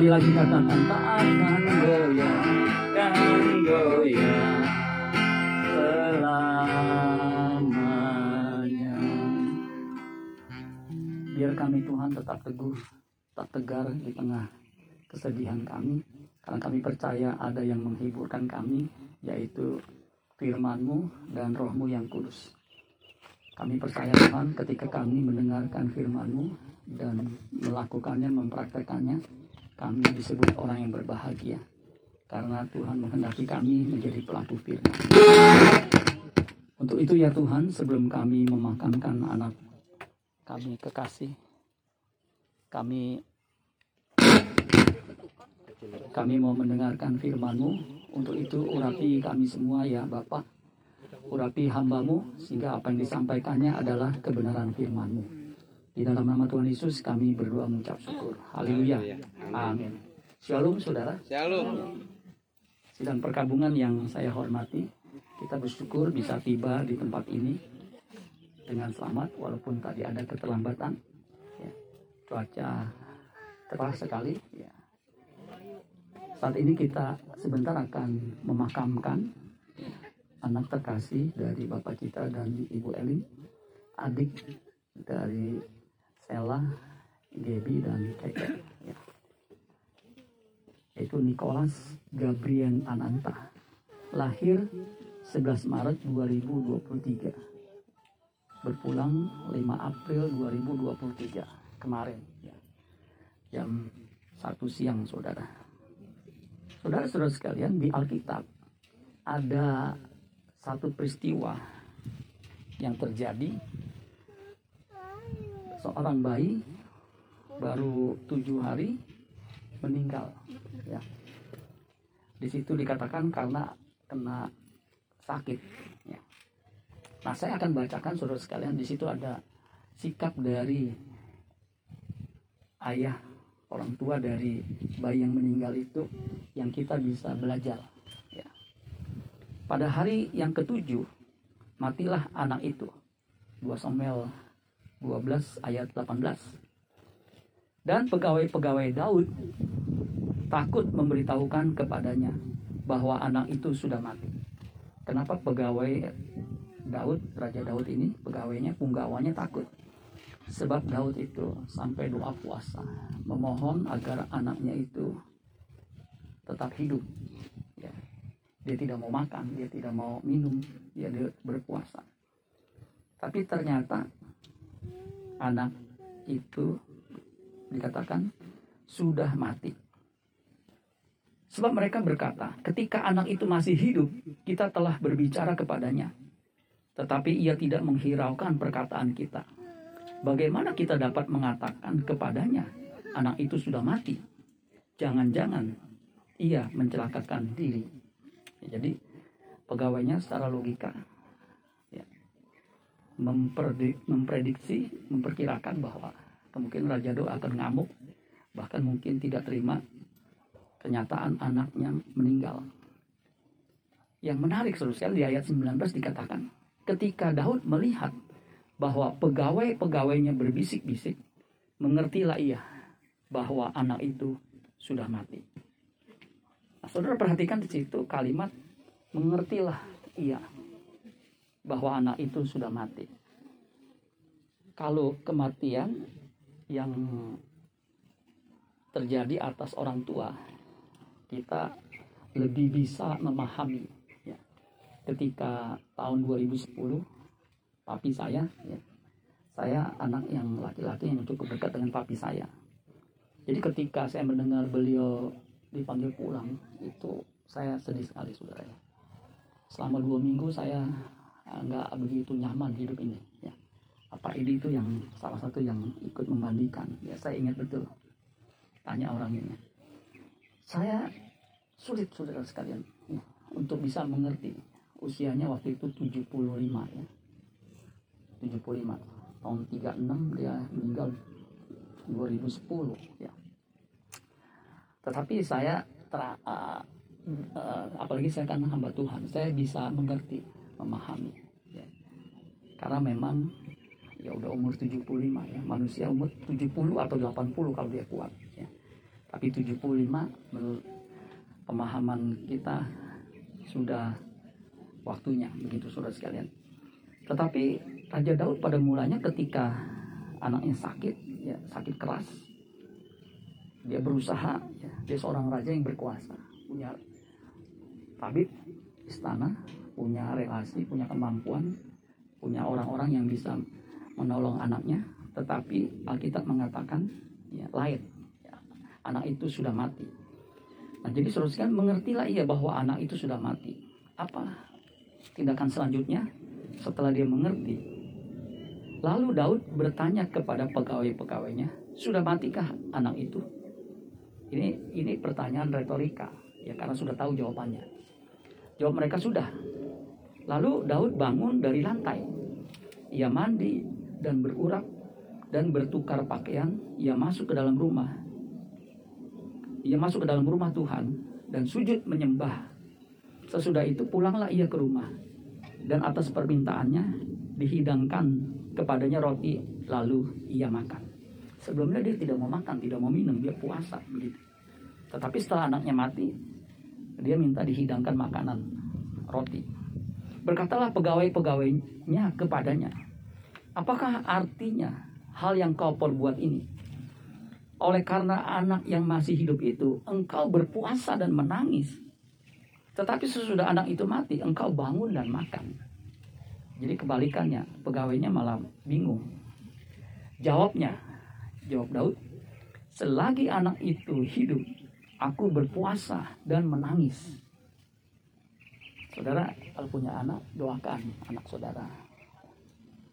sekali lagi katakan tak akan goyah akan goyah selamanya biar kami Tuhan tetap teguh tetap tegar di tengah kesedihan kami karena kami percaya ada yang menghiburkan kami yaitu firman-Mu dan roh-Mu yang kudus. Kami percaya Tuhan ketika kami mendengarkan firman-Mu dan melakukannya, mempraktekannya, kami disebut orang yang berbahagia. Karena Tuhan menghendaki kami menjadi pelaku firman. Untuk itu ya Tuhan, sebelum kami memakamkan anak kami kekasih, kami kami mau mendengarkan firman-Mu. Untuk itu urapi kami semua ya Bapak. Urapi hambamu sehingga apa yang disampaikannya adalah kebenaran firman-Mu. Di dalam nama Tuhan Yesus kami berdoa mengucap syukur. Haleluya. Amin. Shalom saudara. Shalom. Sidang perkabungan yang saya hormati. Kita bersyukur bisa tiba di tempat ini dengan selamat walaupun tadi ada keterlambatan. Ya, cuaca cerah sekali. Ya, saat ini kita sebentar akan memakamkan anak terkasih dari bapak kita dan ibu Elin, adik dari Sela, Gaby dan Keke. Ya. Yaitu Nicholas Gabriel Ananta. Lahir 11 Maret 2023. Berpulang 5 April 2023 kemarin. Ya. Jam satu siang saudara. Saudara-saudara sekalian di Alkitab ada satu peristiwa yang terjadi seorang bayi baru tujuh hari meninggal ya di situ dikatakan karena kena sakit ya. nah saya akan bacakan saudara sekalian di situ ada sikap dari ayah orang tua dari bayi yang meninggal itu yang kita bisa belajar. Ya. Pada hari yang ketujuh, matilah anak itu. 2 Samuel 12 ayat 18. Dan pegawai-pegawai Daud takut memberitahukan kepadanya bahwa anak itu sudah mati. Kenapa pegawai Daud, Raja Daud ini, pegawainya, punggawanya takut? Sebab Daud itu sampai doa puasa memohon agar anaknya itu tetap hidup. Ya. Dia tidak mau makan, dia tidak mau minum, dia berpuasa. Tapi ternyata anak itu dikatakan sudah mati. Sebab mereka berkata, ketika anak itu masih hidup, kita telah berbicara kepadanya. Tetapi ia tidak menghiraukan perkataan kita Bagaimana kita dapat mengatakan kepadanya anak itu sudah mati? Jangan-jangan ia mencelakakan diri. Jadi pegawainya secara logika memprediksi, memperkirakan bahwa kemungkinan Raja Do akan ngamuk, bahkan mungkin tidak terima kenyataan anaknya meninggal. Yang menarik sosial di ayat 19 dikatakan, ketika Daud melihat bahwa pegawai-pegawainya berbisik-bisik, mengertilah ia bahwa anak itu sudah mati. Nah, saudara perhatikan di situ kalimat mengertilah ia bahwa anak itu sudah mati. Kalau kematian yang terjadi atas orang tua, kita lebih bisa memahami. Ya. Ketika tahun 2010 papi saya ya. saya anak yang laki-laki yang cukup dekat dengan papi saya jadi ketika saya mendengar beliau dipanggil pulang itu saya sedih sekali saudara selama dua minggu saya nggak begitu nyaman hidup ini ya. Apa ini itu yang salah satu yang ikut memandikan ya saya ingat betul. Tanya orang ini. Saya sulit saudara sekalian ya, untuk bisa mengerti. Usianya waktu itu 75 ya. 75 tahun 36 dia meninggal 2010 ya. Tetapi saya ter, uh, uh, apalagi saya kan hamba Tuhan saya bisa mengerti memahami ya. karena memang ya udah umur 75 ya manusia umur 70 atau 80 kalau dia kuat ya. tapi 75 menurut pemahaman kita sudah waktunya begitu saudara sekalian tetapi Raja Daud pada mulanya ketika anaknya sakit ya sakit keras dia berusaha ya, dia seorang raja yang berkuasa punya tabib istana punya relasi punya kemampuan punya orang-orang yang bisa menolong anaknya, tetapi Alkitab mengatakan ya, lain. Ya, anak itu sudah mati. Nah, jadi sekalian mengertilah ia bahwa anak itu sudah mati. Apa tindakan selanjutnya setelah dia mengerti? Lalu Daud bertanya kepada pegawai-pegawainya, sudah matikah anak itu? Ini ini pertanyaan retorika, ya karena sudah tahu jawabannya. Jawab mereka sudah. Lalu Daud bangun dari lantai. Ia mandi dan berurak dan bertukar pakaian, ia masuk ke dalam rumah. Ia masuk ke dalam rumah Tuhan dan sujud menyembah. Sesudah itu pulanglah ia ke rumah dan atas permintaannya dihidangkan kepadanya roti lalu ia makan. Sebelumnya dia tidak mau makan, tidak mau minum, dia puasa begitu. Tetapi setelah anaknya mati, dia minta dihidangkan makanan roti. Berkatalah pegawai-pegawainya kepadanya, Apakah artinya hal yang kau perbuat ini? Oleh karena anak yang masih hidup itu, engkau berpuasa dan menangis. Tetapi sesudah anak itu mati, engkau bangun dan makan. Jadi kebalikannya, pegawainya malah bingung. Jawabnya, jawab Daud, selagi anak itu hidup, aku berpuasa dan menangis. Saudara, kalau punya anak, doakan anak saudara.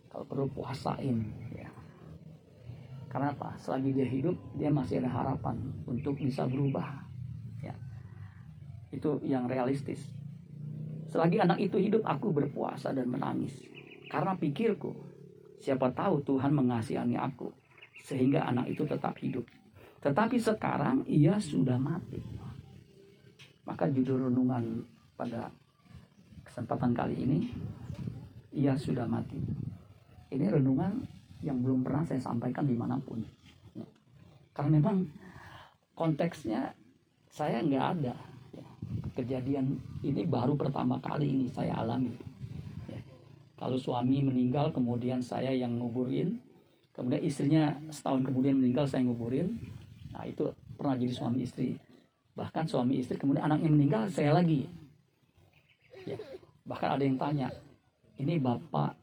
Kalau perlu puasain ya. Karena apa? Selagi dia hidup dia masih ada harapan untuk bisa berubah ya. Itu yang realistis. Selagi anak itu hidup aku berpuasa dan menangis. Karena pikirku siapa tahu Tuhan mengasihani aku sehingga anak itu tetap hidup tetapi sekarang ia sudah mati maka judul renungan pada kesempatan kali ini ia sudah mati ini renungan yang belum pernah saya sampaikan di mana pun ya. karena memang konteksnya saya nggak ada ya. kejadian ini baru pertama kali ini saya alami ya. kalau suami meninggal kemudian saya yang nguburin kemudian istrinya setahun kemudian meninggal saya nguburin nah itu pernah jadi suami istri bahkan suami istri kemudian anaknya meninggal saya lagi ya. bahkan ada yang tanya ini bapak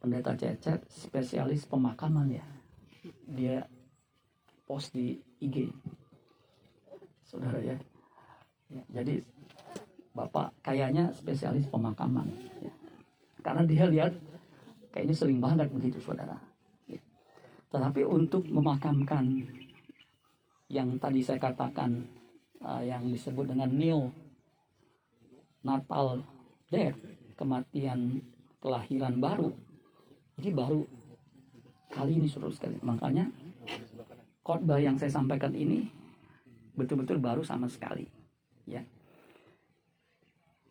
pendeta Cecep spesialis pemakaman ya dia post di IG saudara ya, ya jadi bapak kayaknya spesialis pemakaman ya. karena dia lihat kayaknya sering banget begitu saudara ya. tetapi untuk memakamkan yang tadi saya katakan uh, yang disebut dengan neo natal death kematian kelahiran baru ini baru kali ini suruh sekali. Makanya khotbah yang saya sampaikan ini betul-betul baru sama sekali. Ya.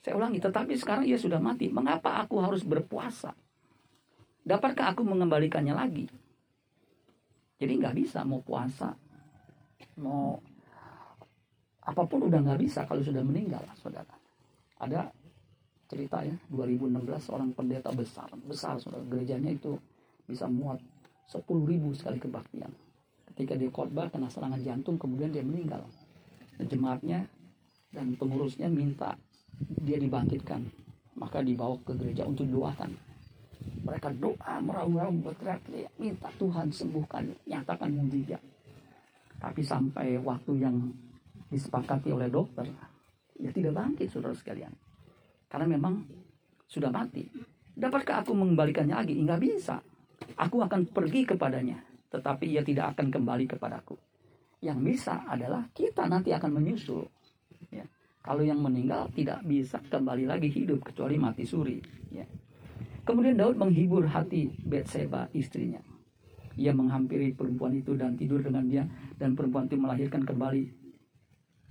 Saya ulangi, tetapi sekarang ia sudah mati. Mengapa aku harus berpuasa? Dapatkah aku mengembalikannya lagi? Jadi nggak bisa mau puasa, mau apa pun udah nggak bisa kalau sudah meninggal, saudara. Ada cerita ya 2016 seorang pendeta besar besar saudara. Gerejanya itu bisa muat 10 ribu sekali kebaktian. Ketika dia khotbah kena serangan jantung kemudian dia meninggal. Jemaatnya dan pengurusnya minta dia dibangkitkan. Maka dibawa ke gereja untuk doakan mereka doa meraung-raung berteriak-teriak minta Tuhan sembuhkan nyatakan mujizat tapi sampai waktu yang disepakati oleh dokter ya tidak bangkit saudara sekalian karena memang sudah mati. Dapatkah aku mengembalikannya lagi? Enggak bisa. Aku akan pergi kepadanya, tetapi ia tidak akan kembali kepadaku. Yang bisa adalah kita nanti akan menyusul. Ya. Kalau yang meninggal tidak bisa kembali lagi hidup kecuali mati suri. Ya. Kemudian Daud menghibur hati Betseba istrinya. Ia menghampiri perempuan itu dan tidur dengan dia dan perempuan itu melahirkan kembali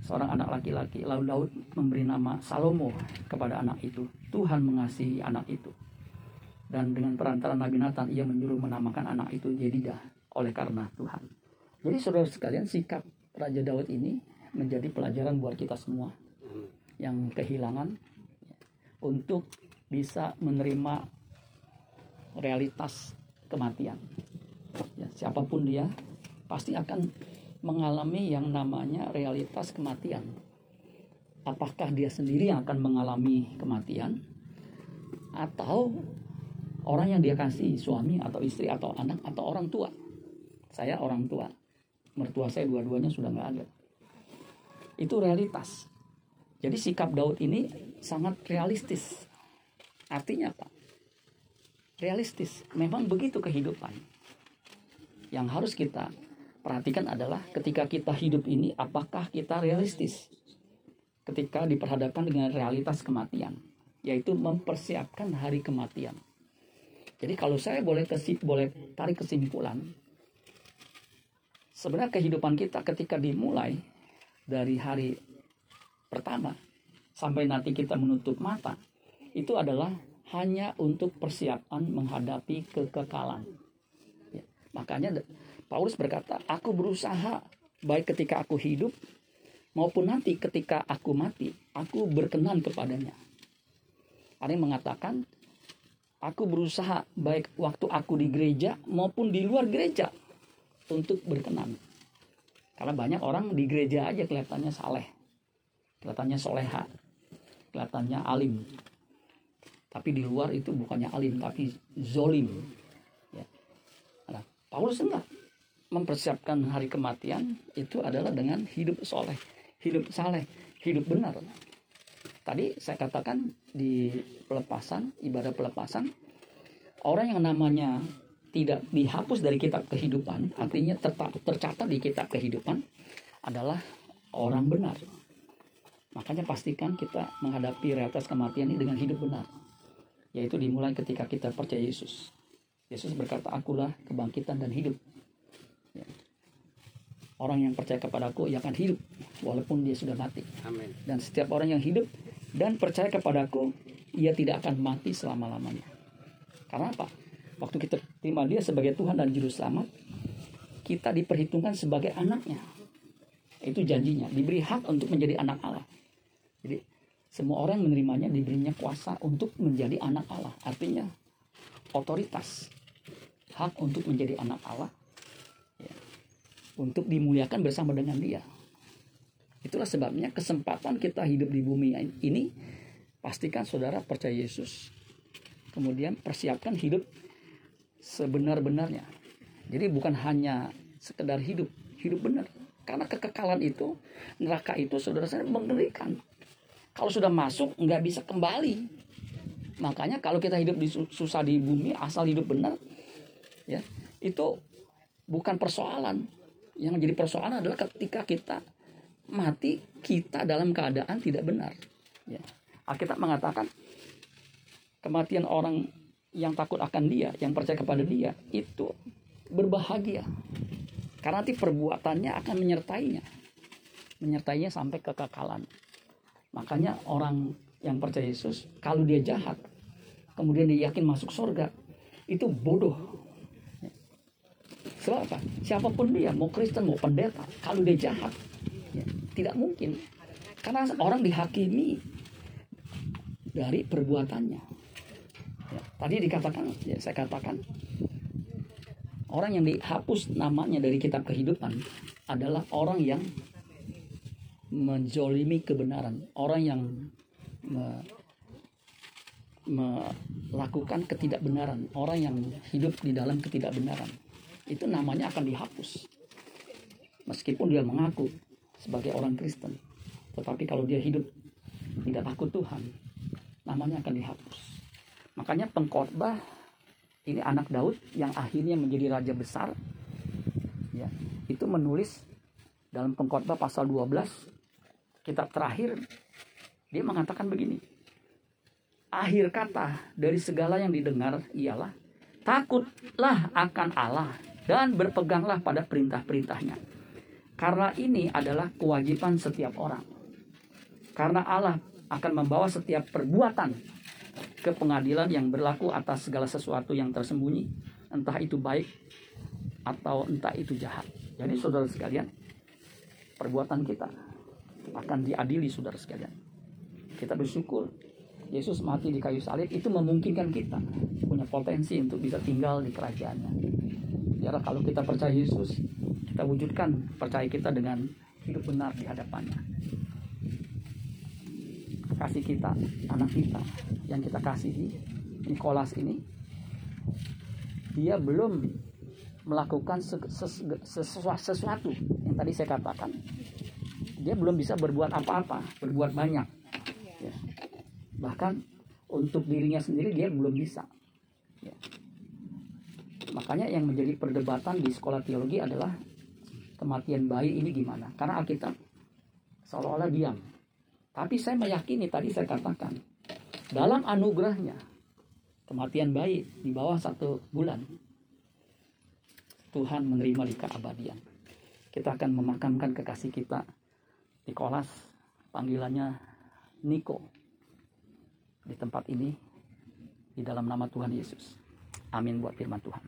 seorang anak laki-laki. Lalu Daud memberi nama Salomo kepada anak itu. Tuhan mengasihi anak itu. Dan dengan perantara Nabi Nathan ia menyuruh menamakan anak itu Jedidah oleh karena Tuhan. Jadi saudara sekalian sikap Raja Daud ini menjadi pelajaran buat kita semua yang kehilangan untuk bisa menerima realitas kematian. Ya, siapa pun dia pasti akan mengalami yang namanya realitas kematian. Apakah dia sendiri yang akan mengalami kematian atau orang yang dia kasih suami atau istri atau anak atau orang tua. Saya orang tua, mertua saya dua-duanya sudah nggak ada. Itu realitas. Jadi sikap Daud ini sangat realistis. Artinya apa? Realistis. Memang begitu kehidupan. Yang harus kita perhatikan adalah ketika kita hidup ini apakah kita realistis? Ketika diperhadapkan dengan realitas kematian yaitu mempersiapkan hari kematian. Jadi kalau saya boleh kesip boleh tarik kesimpulan sebenarnya kehidupan kita ketika dimulai dari hari pertama sampai nanti kita menutup mata itu adalah hanya untuk persiapan menghadapi kekekalan makanya Paulus berkata, "Aku berusaha baik ketika aku hidup maupun nanti ketika aku mati, aku berkenan kepadanya." Ada yang mengatakan, "Aku berusaha baik waktu aku di gereja maupun di luar gereja untuk berkenan." Karena banyak orang di gereja aja kelihatannya saleh, kelihatannya soleha, kelihatannya alim. Tapi di luar itu bukannya alim, tapi zolim. Paulus enggak mempersiapkan hari kematian itu adalah dengan hidup soleh, hidup saleh, hidup benar. Tadi saya katakan di pelepasan, ibadah pelepasan, orang yang namanya tidak dihapus dari kitab kehidupan, artinya tercatat di kitab kehidupan adalah orang benar. Makanya pastikan kita menghadapi realitas kematian ini dengan hidup benar. Yaitu dimulai ketika kita percaya Yesus. Yesus berkata, akulah kebangkitan dan hidup. Ya. Orang yang percaya kepadaku ia akan hidup walaupun dia sudah mati. Amin. Dan setiap orang yang hidup dan percaya kepadaku ia tidak akan mati selama-lamanya. Karena apa? Waktu kita terima dia sebagai Tuhan dan Juru Selamat, kita diperhitungkan sebagai anaknya. Itu janjinya, diberi hak untuk menjadi anak Allah. Jadi semua orang menerimanya diberinya kuasa untuk menjadi anak Allah. Artinya otoritas, hak untuk menjadi anak Allah untuk dimuliakan bersama dengan dia. Itulah sebabnya kesempatan kita hidup di bumi ini pastikan saudara percaya Yesus. Kemudian persiapkan hidup sebenar-benarnya. Jadi bukan hanya sekedar hidup, hidup benar. Karena kekekalan itu, neraka itu saudara saya mengerikan. Kalau sudah masuk nggak bisa kembali. Makanya kalau kita hidup di susah di bumi asal hidup benar, ya itu bukan persoalan yang menjadi persoalan adalah ketika kita mati kita dalam keadaan tidak benar. Ya. Alkitab mengatakan kematian orang yang takut akan dia, yang percaya kepada dia itu berbahagia. Karena nanti perbuatannya akan menyertainya. Menyertainya sampai kekekalan. Makanya orang yang percaya Yesus, kalau dia jahat, kemudian dia yakin masuk surga, itu bodoh Sebab apa? Siapa pun dia, mau Kristen, mau pendeta, kalau dia jahat, ya, tidak mungkin. Karena orang dihakimi dari perbuatannya. Ya, tadi dikatakan, ya saya katakan, orang yang dihapus namanya dari kitab kehidupan adalah orang yang menjolimi kebenaran, orang yang melakukan ketidakbenaran, orang yang hidup di dalam ketidakbenaran itu namanya akan dihapus. Meskipun dia mengaku sebagai orang Kristen. Tetapi kalau dia hidup tidak takut Tuhan, namanya akan dihapus. Makanya pengkhotbah ini anak Daud yang akhirnya menjadi raja besar. Ya, itu menulis dalam pengkhotbah pasal 12 kitab terakhir dia mengatakan begini. Akhir kata dari segala yang didengar ialah takutlah akan Allah dan berpeganglah pada perintah-perintahnya. Karena ini adalah kewajiban setiap orang. Karena Allah akan membawa setiap perbuatan ke pengadilan yang berlaku atas segala sesuatu yang tersembunyi, entah itu baik atau entah itu jahat. Jadi saudara sekalian, perbuatan kita akan diadili saudara sekalian. Kita bersyukur Yesus mati di kayu salib itu memungkinkan kita punya potensi untuk bisa tinggal di kerajaannya. Ya kalau kita percaya Yesus, kita wujudkan percaya kita dengan hidup benar di hadapannya. Kasih kita, anak kita yang kita kasihi, Nikolas ini, dia belum melakukan sesuatu yang tadi saya katakan. Dia belum bisa berbuat apa-apa, berbuat banyak. Ya. Bahkan untuk dirinya sendiri dia belum bisa. Ya. Makanya yang menjadi perdebatan di sekolah teologi adalah kematian bayi ini gimana? Karena Alkitab seolah-olah diam. Tapi saya meyakini tadi saya katakan dalam anugerahnya kematian bayi di bawah satu bulan Tuhan menerima di keabadian. Kita akan memakamkan kekasih kita Nikolas, panggilannya Niko. Di tempat ini, di dalam nama Tuhan Yesus. Amin buat firman Tuhan.